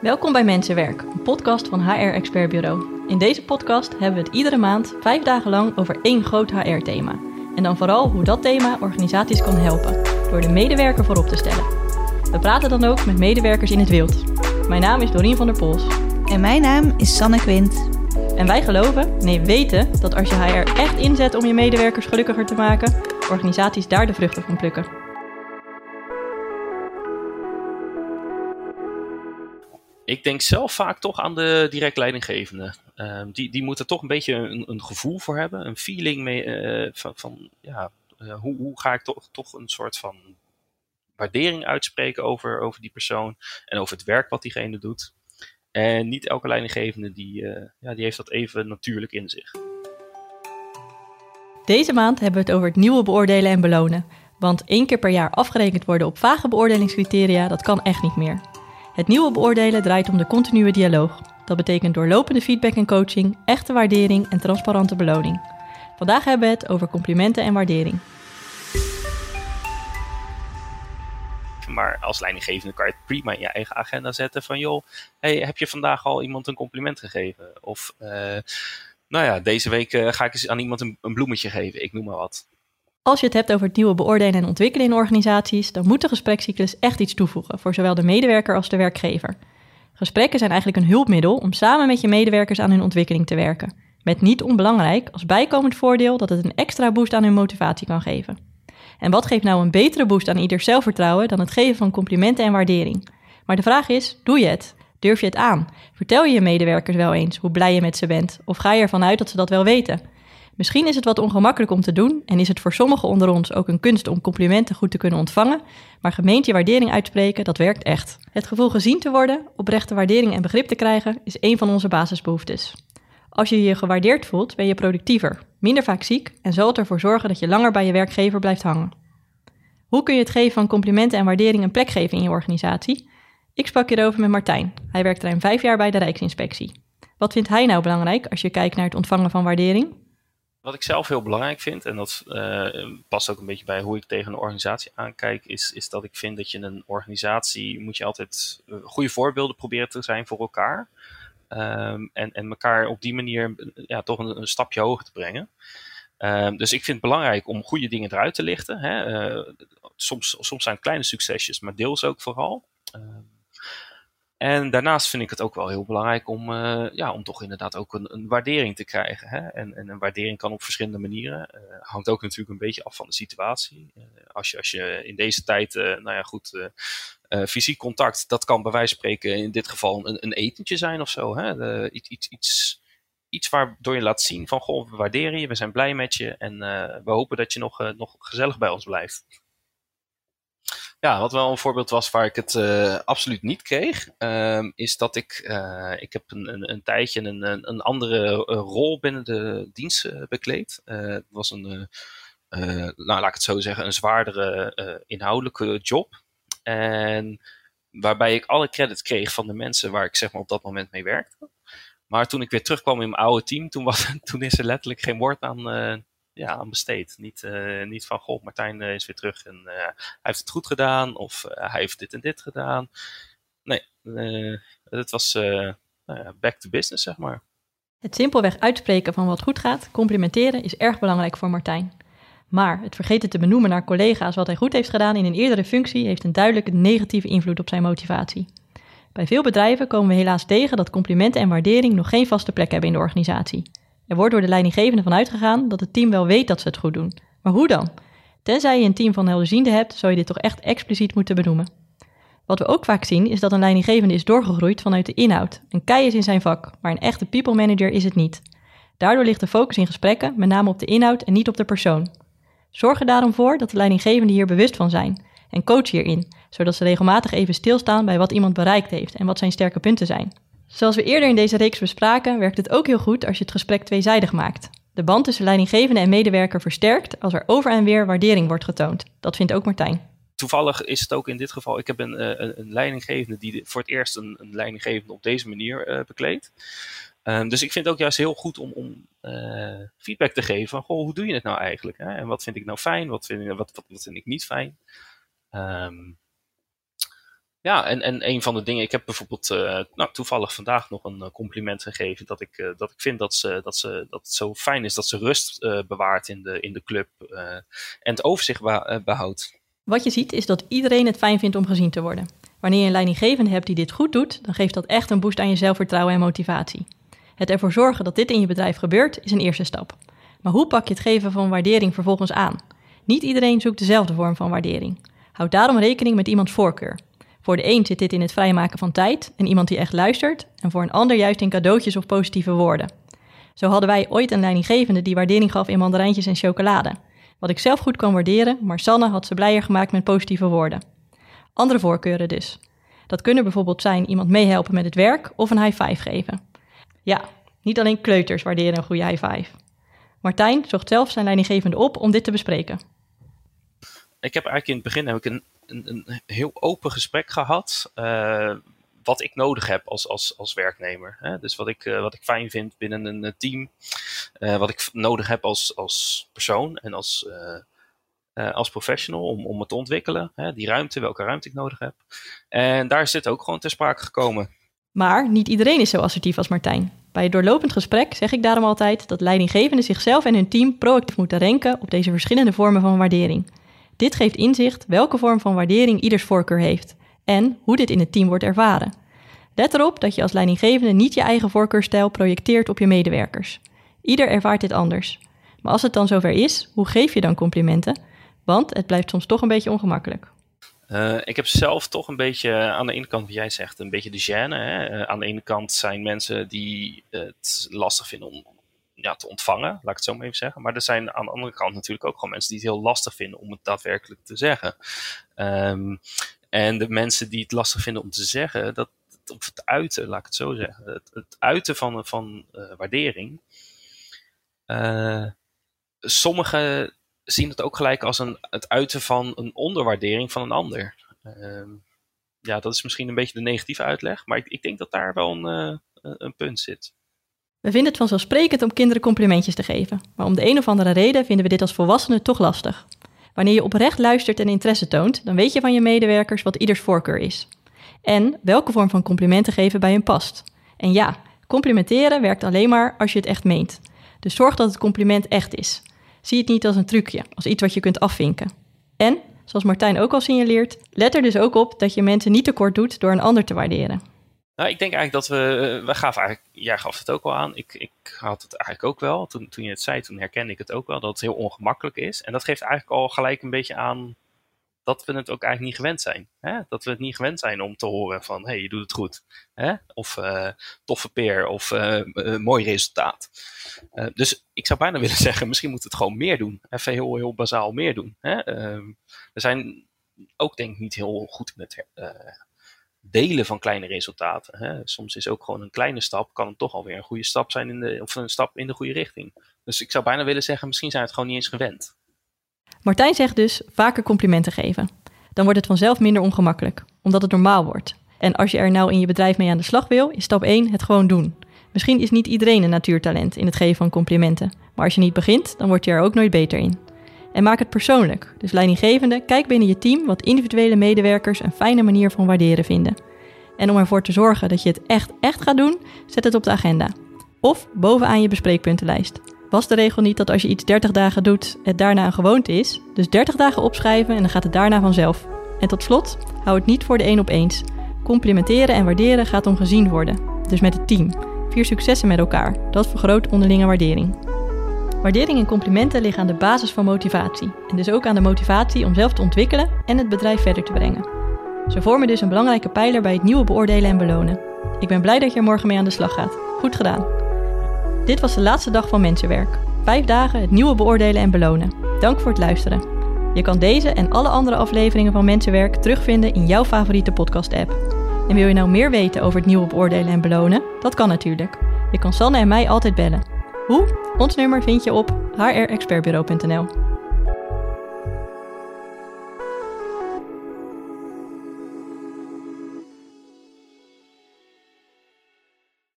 Welkom bij Mensenwerk, een podcast van HR Expert Bureau. In deze podcast hebben we het iedere maand vijf dagen lang over één groot HR-thema. En dan vooral hoe dat thema organisaties kan helpen, door de medewerker voorop te stellen. We praten dan ook met medewerkers in het wild. Mijn naam is Dorien van der Pols. En mijn naam is Sanne Quint. En wij geloven, nee weten, dat als je HR echt inzet om je medewerkers gelukkiger te maken, organisaties daar de vruchten van plukken. Ik denk zelf vaak toch aan de direct leidinggevende. Ehm, die, die moeten toch een beetje een, een gevoel voor hebben, een feeling mee, eh, van, van ja, uh, hoe, hoe ga ik toch, toch een soort van waardering uitspreken over, over die persoon en over het werk wat diegene doet. En niet elke leidinggevende die, uh, ja, die heeft dat even natuurlijk in zich. Deze maand hebben we het over het nieuwe beoordelen en belonen. Want één keer per jaar afgerekend worden op vage beoordelingscriteria, dat kan echt niet meer. Het nieuwe beoordelen draait om de continue dialoog. Dat betekent doorlopende feedback en coaching, echte waardering en transparante beloning. Vandaag hebben we het over complimenten en waardering. Maar als leidinggevende kan je het prima in je eigen agenda zetten van joh, hey, heb je vandaag al iemand een compliment gegeven? Of uh, nou ja, deze week uh, ga ik eens aan iemand een, een bloemetje geven, ik noem maar wat. Als je het hebt over het nieuwe beoordelen en ontwikkelen in organisaties, dan moet de gesprekscyclus echt iets toevoegen voor zowel de medewerker als de werkgever. Gesprekken zijn eigenlijk een hulpmiddel om samen met je medewerkers aan hun ontwikkeling te werken. Met niet onbelangrijk als bijkomend voordeel dat het een extra boost aan hun motivatie kan geven. En wat geeft nou een betere boost aan ieder zelfvertrouwen dan het geven van complimenten en waardering? Maar de vraag is: doe je het? Durf je het aan? Vertel je je medewerkers wel eens hoe blij je met ze bent? Of ga je ervan uit dat ze dat wel weten? Misschien is het wat ongemakkelijk om te doen en is het voor sommigen onder ons ook een kunst om complimenten goed te kunnen ontvangen, maar je waardering uitspreken, dat werkt echt. Het gevoel gezien te worden, oprechte waardering en begrip te krijgen, is een van onze basisbehoeftes. Als je je gewaardeerd voelt, ben je productiever, minder vaak ziek en zal het ervoor zorgen dat je langer bij je werkgever blijft hangen. Hoe kun je het geven van complimenten en waardering een plek geven in je organisatie? Ik sprak hierover met Martijn. Hij werkt ruim vijf jaar bij de Rijksinspectie. Wat vindt hij nou belangrijk als je kijkt naar het ontvangen van waardering? Wat ik zelf heel belangrijk vind, en dat uh, past ook een beetje bij hoe ik tegen een organisatie aankijk, is, is dat ik vind dat je een organisatie moet je altijd uh, goede voorbeelden proberen te zijn voor elkaar. Um, en, en elkaar op die manier ja, toch een, stapje hoger te brengen. Um, dus ik vind het belangrijk om goede dingen eruit te lichten. Hè. Soms, soms zijn het kleine succesjes, maar deels ook vooral. Um, en daarnaast vind ik het ook wel heel belangrijk om, uh, ja, om toch inderdaad ook een, een waardering te krijgen. Hè? En, en, een waardering kan op verschillende manieren. Uh, hangt ook natuurlijk een beetje af van de situatie. Uh, als, je, als je in deze tijd, nou ja, goed, fysiek contact, dat kan bij wijze van spreken in dit geval een, een etentje zijn of zo. Hè? De, iets, iets, iets, iets waardoor je laat zien van, goh, we waarderen je, we zijn blij met je en we hopen dat je nog, nog gezellig bij ons blijft. Ja, wat wel een voorbeeld was waar ik het uh, absoluut niet kreeg, uh, is dat ik, uh, ik heb een, een, een tijdje een, een, een andere rol binnen de dienst bekleed. het was een, nou laat ik het zo zeggen, een zwaardere inhoudelijke job. En waarbij ik alle credit kreeg van de mensen waar ik zeg maar op dat moment mee werkte. Maar toen ik weer terugkwam in mijn oude team, toen, was, toen is er letterlijk geen woord aan, ja, aan besteed. Niet, uh, niet van, goh, Martijn uh, is weer terug en uh, hij heeft het goed gedaan of hij heeft dit en dit gedaan. Nee, het was nou back to business, zeg maar. Het simpelweg uitspreken van wat goed gaat, complimenteren, is erg belangrijk voor Martijn. Maar het vergeten te benoemen naar collega's wat hij goed heeft gedaan in een eerdere functie heeft een duidelijke negatieve invloed op zijn motivatie. Bij veel bedrijven komen we helaas tegen dat complimenten en waardering nog geen vaste plek hebben in de organisatie. Er wordt door de leidinggevende van uitgegaan dat het team wel weet dat ze het goed doen. Maar hoe dan? Tenzij je een team van helderzienden hebt, zou je dit toch echt expliciet moeten benoemen. Wat we ook vaak zien is dat een leidinggevende is doorgegroeid vanuit de inhoud. Een kei is in zijn vak, maar een echte people manager is het niet. Daardoor ligt de focus in gesprekken met name op de inhoud en niet op de persoon. Zorg er daarom voor dat de leidinggevenden hier bewust van zijn en coach hierin, zodat ze regelmatig even stilstaan bij wat iemand bereikt heeft en wat zijn sterke punten zijn. Zoals we eerder in deze reeks bespraken, werkt het ook heel goed als je het gesprek tweezijdig maakt. De band tussen leidinggevende en medewerker versterkt als er over en weer waardering wordt getoond. Dat vindt ook Martijn. Toevallig is het ook in dit geval, ik heb een, eh, een, een leidinggevende die voor het eerst een, een leidinggevende op deze manier uh, bekleedt. Um, dus ik vind het ook juist heel goed om, om uh, feedback te geven van, goh, hoe doe je het nou eigenlijk? Hè? En wat vind ik nou fijn, wat vind, wat, wat, wat vind ik niet fijn? Um, Ja, en, en een van de dingen, ik heb bijvoorbeeld uh, nou, toevallig vandaag nog een compliment gegeven dat ik, uh, dat ik vind dat, ze, dat, ze, dat het zo fijn is dat ze rust bewaart in de, in de club en het overzicht behoudt. Wat je ziet is dat iedereen het fijn vindt om gezien te worden. Wanneer je een leidinggevende hebt die dit goed doet, dan geeft dat echt een boost aan je zelfvertrouwen en motivatie. Het ervoor zorgen dat dit in je bedrijf gebeurt is een eerste stap. Maar hoe pak je het geven van waardering vervolgens aan? Niet iedereen zoekt dezelfde vorm van waardering. Houd daarom rekening met iemands voorkeur. Voor de een zit dit in het vrijmaken van tijd en iemand die echt luistert, en voor een ander juist in cadeautjes of positieve woorden. Zo hadden wij ooit een leidinggevende die waardering gaf in mandarijntjes en chocolade. Wat ik zelf goed kan waarderen, maar Sanne had ze blijer gemaakt met positieve woorden. Andere voorkeuren dus. Dat kunnen bijvoorbeeld zijn iemand meehelpen met het werk of een high five geven. Ja, niet alleen kleuters waarderen een goede high five. Martijn zocht zelf zijn leidinggevende op om dit te bespreken. Ik heb eigenlijk in het begin heb ik een, een, een heel open gesprek gehad. Uh, wat ik nodig heb als, als, als werknemer. Hè? Dus wat ik, uh, wat ik fijn vind binnen een team. Uh, wat ik nodig heb als, als persoon en als, als professional om, om het te ontwikkelen. Hè? Die ruimte, welke ruimte ik nodig heb. En daar is dit ook gewoon ter sprake gekomen. Maar niet iedereen is zo assertief als Martijn. Bij het doorlopend gesprek zeg ik daarom altijd dat leidinggevenden zichzelf en hun team proactief moeten renken op deze verschillende vormen van waardering. Dit geeft inzicht welke vorm van waardering ieders voorkeur heeft en hoe dit in het team wordt ervaren. Let erop dat je als leidinggevende niet je eigen voorkeurstijl projecteert op je medewerkers. Ieder ervaart dit anders. Maar als het dan zover is, hoe geef je dan complimenten? Want het blijft soms toch een beetje ongemakkelijk. Uh, ik heb zelf toch een beetje aan de ene kant, wat jij zegt, een beetje de gêne. Hè? Uh, aan de ene kant zijn mensen die het lastig vinden om ja, te ontvangen, laat ik het zo maar even zeggen. Maar er zijn aan de andere kant natuurlijk ook gewoon mensen die het heel lastig vinden om het daadwerkelijk te zeggen. Um, en de mensen die het lastig vinden om te zeggen, dat, of het uiten, laat ik het zo zeggen. Het, uiten van, van uh, waardering. sommigen zien het ook gelijk als een, het uiten van een onderwaardering van een ander. Uh, ja, dat is misschien een beetje de negatieve uitleg, maar ik, ik denk dat daar wel een, uh, een punt zit. We vinden het vanzelfsprekend om kinderen complimentjes te geven, maar om de een of andere reden vinden we dit als volwassenen toch lastig. Wanneer je oprecht luistert en interesse toont, dan weet je van je medewerkers wat ieders voorkeur is. En welke vorm van complimenten geven bij hun past. En ja, complimenteren werkt alleen maar als je het echt meent. Dus zorg dat het compliment echt is. Zie het niet als een trucje, als iets wat je kunt afvinken. En, zoals Martijn ook al signaleert, let er dus ook op dat je mensen niet tekort doet door een ander te waarderen. Nou, ik denk eigenlijk dat we, we gaven eigenlijk, jij gaf het ook al aan, ik, ik had het eigenlijk ook wel. Toen, toen je het zei, toen herkende ik het ook wel, dat het heel ongemakkelijk is. En dat geeft eigenlijk al gelijk een beetje aan dat we het ook eigenlijk niet gewend zijn. Hè? Dat we het niet gewend zijn om te horen van, hé, hey, je doet het goed. Hè? Of uh, toffe peer, of uh, mooi resultaat. dus ik zou bijna willen zeggen, misschien moet het gewoon meer doen. Even heel, heel bazaal meer doen. Hè? Ehm, we zijn ook denk ik niet heel goed in het delen van kleine resultaten. Hè? Soms is ook gewoon een kleine stap, kan het toch alweer een goede stap zijn, in de, of een stap in de goede richting. Dus ik zou bijna willen zeggen, misschien zijn we het gewoon niet eens gewend. Martijn zegt dus vaker complimenten geven. Dan wordt het vanzelf minder ongemakkelijk, omdat het normaal wordt. En als je er nou in je bedrijf mee aan de slag wil, is stap 1 het gewoon doen. Misschien is niet iedereen een natuurtalent in het geven van complimenten, maar als je niet begint, dan word je er ook nooit beter in. En maak het persoonlijk. Dus leidinggevende, kijk binnen je team wat individuele medewerkers een fijne manier van waarderen vinden. En om ervoor te zorgen dat je het echt, echt gaat doen, zet het op de agenda. Of bovenaan je bespreekpuntenlijst. Was de regel niet dat als je iets 30 dagen doet, het daarna een gewoonte is? Dus 30 dagen opschrijven en dan gaat het daarna vanzelf. En tot slot, hou het niet voor de één op eens. Complimenteren en waarderen gaat om gezien worden. Dus met het team. Vier successen met elkaar. Dat vergroot onderlinge waardering. Waardering en complimenten liggen aan de basis van motivatie. En dus ook aan de motivatie om zelf te ontwikkelen en het bedrijf verder te brengen. Ze vormen dus een belangrijke pijler bij het nieuwe beoordelen en belonen. Ik ben blij dat je er morgen mee aan de slag gaat. Goed gedaan! Dit was de laatste dag van Mensenwerk. Vijf dagen het nieuwe beoordelen en belonen. Dank voor het luisteren. Je kan deze en alle andere afleveringen van Mensenwerk terugvinden in jouw favoriete podcast-app. En wil je nou meer weten over het nieuwe beoordelen en belonen? Dat kan natuurlijk. Je kan Sanne en mij altijd bellen. Hoe? Ons nummer vind je op hrexpertbureau.nl.